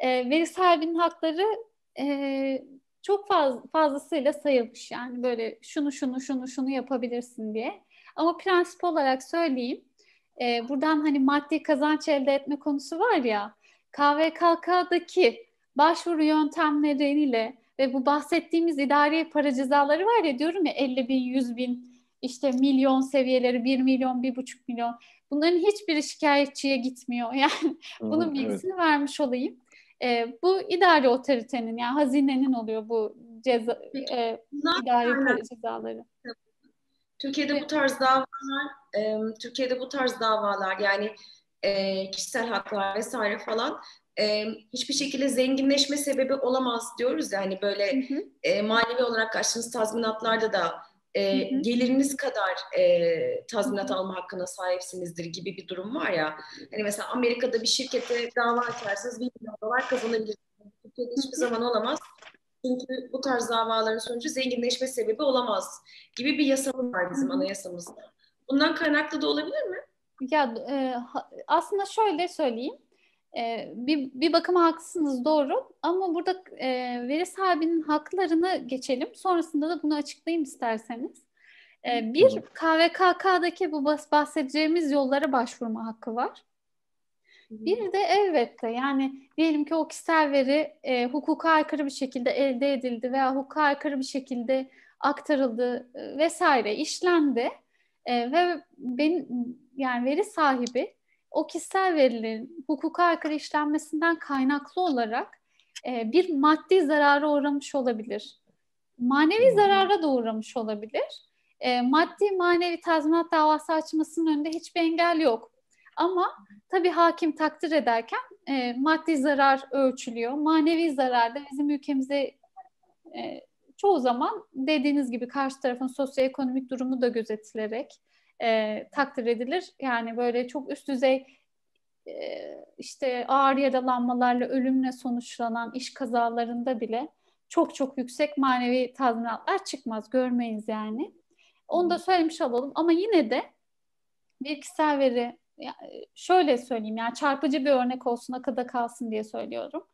e, veri sahibinin hakları e, çok faz, fazlasıyla sayılmış. Yani böyle şunu şunu şunu şunu yapabilirsin diye. Ama prensip olarak söyleyeyim. E, buradan hani maddi kazanç elde etme konusu var ya. KVKK'daki başvuru yöntemleriyle ve bu bahsettiğimiz idari para cezaları var ya diyorum ya 50 bin, 100 bin, işte milyon seviyeleri 1 milyon, 1,5 milyon. Bunların hiçbiri şikayetçiye gitmiyor. Yani bunun bilgisini evet. vermiş olayım. E, bu idari otoritenin yani hazinenin oluyor bu ceza e, idari cezaları. Türkiye'de bu tarz davalar, e, Türkiye'de bu tarz davalar yani e, kişisel haklar vesaire falan e, hiçbir şekilde zenginleşme sebebi olamaz diyoruz yani ya, böyle hı hı. E, manevi olarak açtığınız tazminatlarda da e, geliriniz kadar e, tazminat alma hakkına sahipsinizdir gibi bir durum var ya. Hani mesela Amerika'da bir şirkete dava açarsanız 1 milyon dolar kazanabilirsiniz. Türkiye'de hiçbir zaman olamaz. Çünkü bu tarz davaların sonucu zenginleşme sebebi olamaz gibi bir yasamız var bizim anayasamızda. Bundan kaynaklı da olabilir mi? Ya e, aslında şöyle söyleyeyim. E, bir, bir bakıma haklısınız doğru ama burada e, veri sahibinin haklarını geçelim. Sonrasında da bunu açıklayayım isterseniz. E, bir KVKK'daki bu bahsedeceğimiz yollara başvurma hakkı var. Bir de elbette yani diyelim ki o kişisel veri e, hukuka aykırı bir şekilde elde edildi veya hukuka aykırı bir şekilde aktarıldı e, vesaire işlendi e, ve ben yani veri sahibi o kişisel verilerin hukuka aykırı işlenmesinden kaynaklı olarak e, bir maddi zarara uğramış olabilir. Manevi zarara da uğramış olabilir. E, maddi manevi tazminat davası açmasının önünde hiçbir engel yok. Ama tabii hakim takdir ederken e, maddi zarar ölçülüyor. Manevi zarar da bizim ülkemize e, çoğu zaman dediğiniz gibi karşı tarafın sosyoekonomik durumu da gözetilerek e, takdir edilir. Yani böyle çok üst düzey e, işte ağır yaralanmalarla ölümle sonuçlanan iş kazalarında bile çok çok yüksek manevi tazminatlar çıkmaz. Görmeyiz yani. Onu da söylemiş olalım ama yine de bir kişisel veri şöyle söyleyeyim yani çarpıcı bir örnek olsun akıda kalsın diye söylüyorum.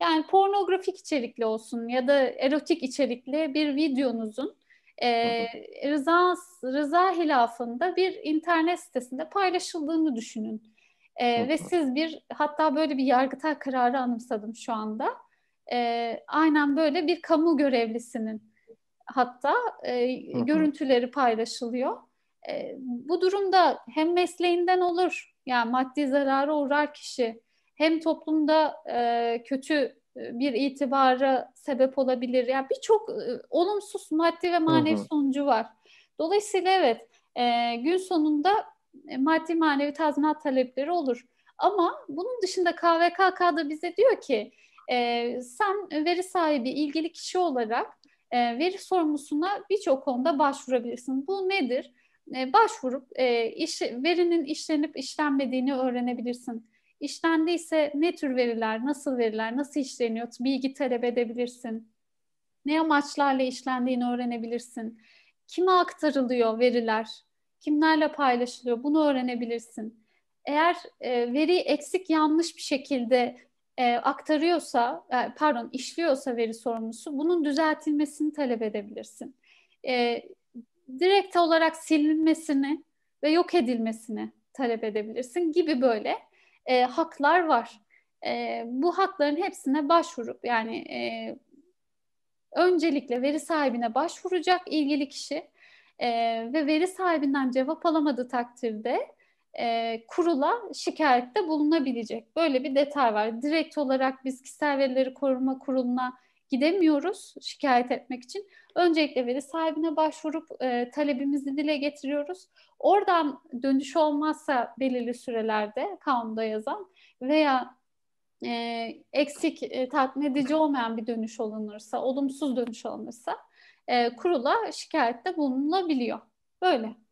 Yani pornografik içerikli olsun ya da erotik içerikli bir videonuzun e, rıza, rıza hilafında bir internet sitesinde paylaşıldığını düşünün. E, ve siz bir hatta böyle bir yargıtay kararı anımsadım şu anda. E, aynen böyle bir kamu görevlisinin hatta e, görüntüleri paylaşılıyor. E, bu durumda hem mesleğinden olur yani maddi zarara uğrar kişi hem toplumda e, kötü bir itibara sebep olabilir. Yani birçok e, olumsuz maddi ve manevi hı hı. sonucu var. Dolayısıyla evet e, gün sonunda e, maddi manevi tazminat talepleri olur. Ama bunun dışında KVKK da bize diyor ki e, sen veri sahibi ilgili kişi olarak e, veri sorumlusuna birçok konuda başvurabilirsin. Bu nedir? E, başvurup e, iş, verinin işlenip işlenmediğini öğrenebilirsin İşlendiyse ne tür veriler, nasıl veriler, nasıl işleniyor bilgi talep edebilirsin. Ne amaçlarla işlendiğini öğrenebilirsin. Kime aktarılıyor veriler, kimlerle paylaşılıyor bunu öğrenebilirsin. Eğer e, veri eksik yanlış bir şekilde e, aktarıyorsa, e, pardon işliyorsa veri sorumlusu bunun düzeltilmesini talep edebilirsin. E, direkt olarak silinmesini ve yok edilmesini talep edebilirsin gibi böyle e, haklar var. E, bu hakların hepsine başvurup yani e, öncelikle veri sahibine başvuracak ilgili kişi e, ve veri sahibinden cevap alamadığı takdirde e, kurula şikayette bulunabilecek. Böyle bir detay var. Direkt olarak biz kişisel verileri koruma kuruluna gidemiyoruz şikayet etmek için. Öncelikle veri sahibine başvurup e, talebimizi dile getiriyoruz. Oradan dönüş olmazsa belirli sürelerde kanunda yazan veya e, eksik, e, tatmin edici olmayan bir dönüş olunursa, olumsuz dönüş olunursa e, kurula şikayette bulunulabiliyor. Böyle.